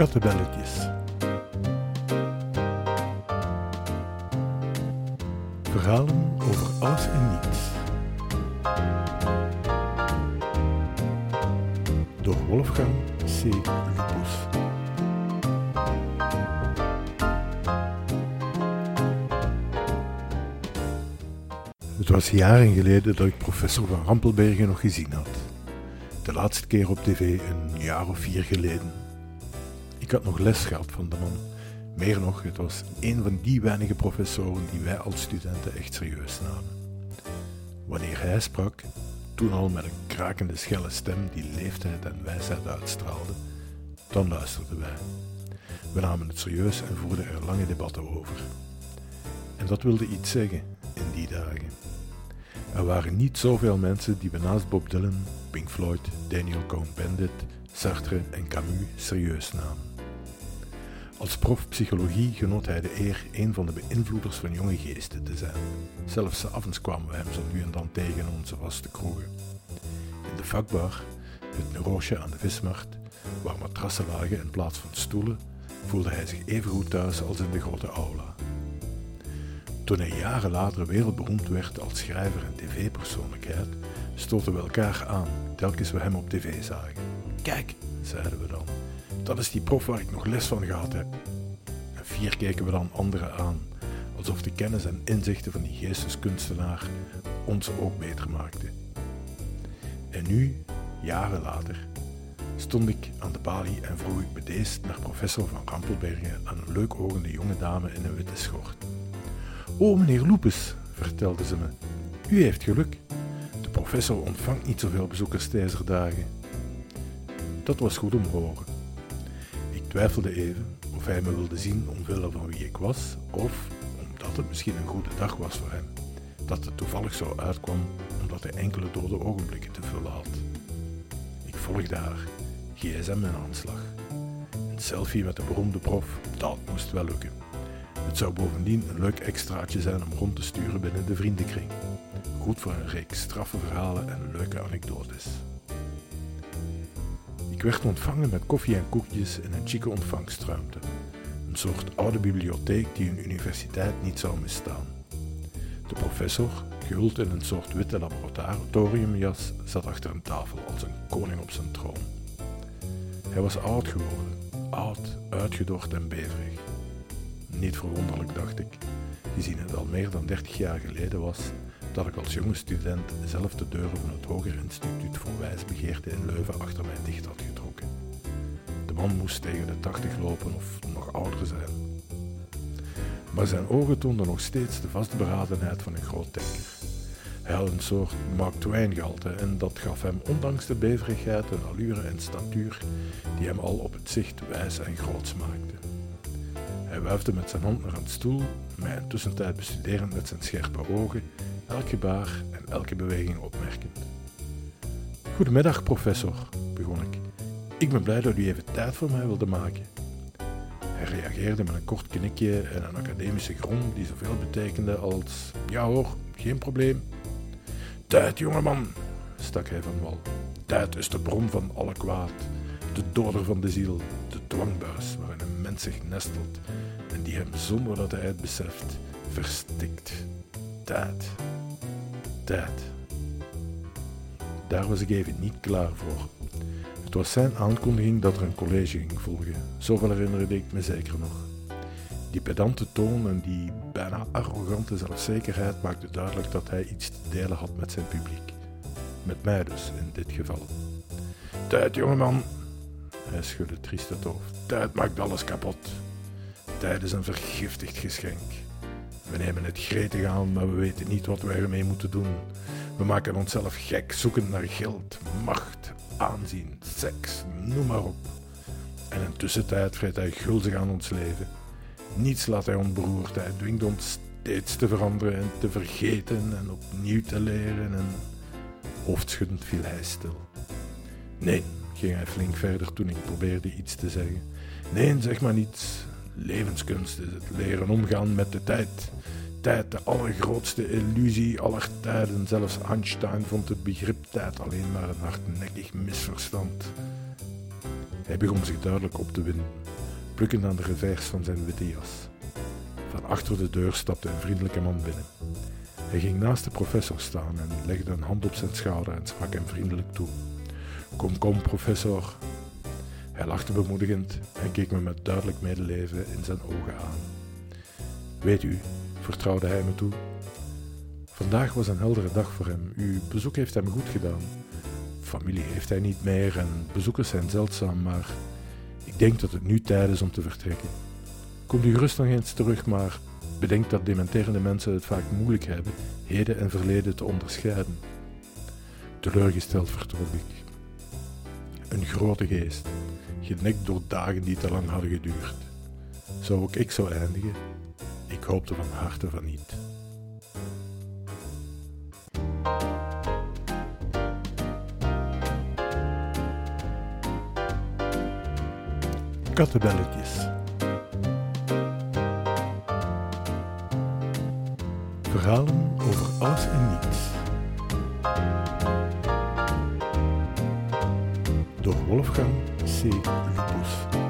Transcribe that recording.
Kattenbelletjes. Verhalen over alles en niets. Door Wolfgang C. Lupus. Het was jaren geleden dat ik professor van Rampelbergen nog gezien had. De laatste keer op tv een jaar of vier geleden. Ik had nog les gehad van de man. Meer nog, het was een van die weinige professoren die wij als studenten echt serieus namen. Wanneer hij sprak, toen al met een krakende schelle stem die leeftijd en wijsheid uitstraalde, dan luisterden wij. We namen het serieus en voerden er lange debatten over. En dat wilde iets zeggen in die dagen. Er waren niet zoveel mensen die we naast Bob Dylan, Pink Floyd, Daniel Cohn-Bendit, Sartre en Camus serieus namen. Als prof psychologie genoot hij de eer een van de beïnvloeders van jonge geesten te zijn. Zelfs avonds kwamen we hem zo nu en dan tegen onze vaste kroegen. In de vakbar, het roosje aan de vismarkt, waar matrassen lagen in plaats van stoelen, voelde hij zich even goed thuis als in de grote aula. Toen hij jaren later wereldberoemd werd als schrijver en tv-persoonlijkheid, stoten we elkaar aan, telkens we hem op tv zagen. Kijk, zeiden we dan, dat is die prof waar ik nog les van gehad heb. En vier keken we dan anderen aan, alsof de kennis en inzichten van die geesteskunstenaar ons ook beter maakten. En nu, jaren later, stond ik aan de balie en vroeg ik bedeesd naar professor van Rampelbergen aan een leuk ogende jonge dame in een witte schort. O, meneer Loepes, vertelde ze me, u heeft geluk. De professor ontvangt niet zoveel bezoekers deze dagen. Dat was goed om te horen. Twijfelde even of hij me wilde zien omwille van wie ik was, of omdat het misschien een goede dag was voor hem. Dat het toevallig zo uitkwam omdat hij enkele dode ogenblikken te vullen had. Ik volgde haar, gsm in aanslag. Een selfie met de beroemde prof, dat moest wel lukken. Het zou bovendien een leuk extraatje zijn om rond te sturen binnen de vriendenkring. Goed voor een reeks straffe verhalen en leuke anekdotes. Ik werd ontvangen met koffie en koekjes in een chique ontvangstruimte. Een soort oude bibliotheek die een universiteit niet zou misstaan. De professor, gehuld in een soort witte laboratoriumjas, zat achter een tafel als een koning op zijn troon. Hij was oud geworden, oud, uitgedord en beverig. Niet verwonderlijk, dacht ik, gezien het al meer dan 30 jaar geleden was dat ik als jonge student zelf de deuren van het Hoger Instituut voor Wijsbegeerte in Leuven achter mij dicht had man moest tegen de 80 lopen of nog ouder zijn. Maar zijn ogen toonden nog steeds de vastberadenheid van een groot denker. Hij had een soort Mark Twain gehalte en dat gaf hem ondanks de beverigheid een allure en statuur die hem al op het zicht wijs en groot maakte. Hij wuifde met zijn hand naar een stoel, mij in tussentijd bestuderend met zijn scherpe ogen, elk gebaar en elke beweging opmerkend. Goedemiddag, professor, begon ik. Ik ben blij dat u even tijd voor mij wilde maken. Hij reageerde met een kort knikje en een academische grom die zoveel betekende als: Ja hoor, geen probleem. Tijd, jongeman, stak hij van wal. Tijd is de bron van alle kwaad, de doder van de ziel, de dwangbuis waarin een mens zich nestelt en die hem zonder dat hij het beseft verstikt. Tijd. Tijd. Daar was ik even niet klaar voor. Het was zijn aankondiging dat er een college ging volgen. Zoveel herinnerde ik me zeker nog. Die pedante toon en die bijna arrogante zelfzekerheid maakten duidelijk dat hij iets te delen had met zijn publiek. Met mij dus, in dit geval. Tijd, jongeman. Hij schudde triest het hoofd. Tijd maakt alles kapot. Tijd is een vergiftigd geschenk. We nemen het gretig aan, maar we weten niet wat we ermee moeten doen. We maken onszelf gek, zoekend naar geld, macht, aanzien, seks, noem maar op. En in tussentijd vreet hij gulzig aan ons leven. Niets laat hij onberoerd. Hij dwingt ons steeds te veranderen en te vergeten en opnieuw te leren. En hoofdschuddend viel hij stil. Nee, ging hij flink verder toen ik probeerde iets te zeggen. Nee, zeg maar niets. Levenskunst is het leren omgaan met de tijd. Tijd, de allergrootste illusie aller tijden. Zelfs Einstein vond het begrip tijd alleen maar een hardnekkig misverstand. Hij begon zich duidelijk op te winden, plukkend aan de revers van zijn witte jas. Van achter de deur stapte een vriendelijke man binnen. Hij ging naast de professor staan en legde een hand op zijn schouder en sprak hem vriendelijk toe. Kom, kom, professor. Hij lachte bemoedigend en keek me met duidelijk medeleven in zijn ogen aan. Weet u, vertrouwde hij me toe, vandaag was een heldere dag voor hem. Uw bezoek heeft hem goed gedaan. Familie heeft hij niet meer en bezoekers zijn zeldzaam, maar ik denk dat het nu tijd is om te vertrekken. Komt u gerust nog eens terug, maar bedenk dat dementerende mensen het vaak moeilijk hebben heden en verleden te onderscheiden. Teleurgesteld vertrok ik. Een grote geest, genekt door dagen die te lang hadden geduurd. Zou ook ik zo eindigen? Ik hoopte van harte van niet. Kattenbelletjes. Verhalen over alles en niets. Door Wolfgang C. Lupus.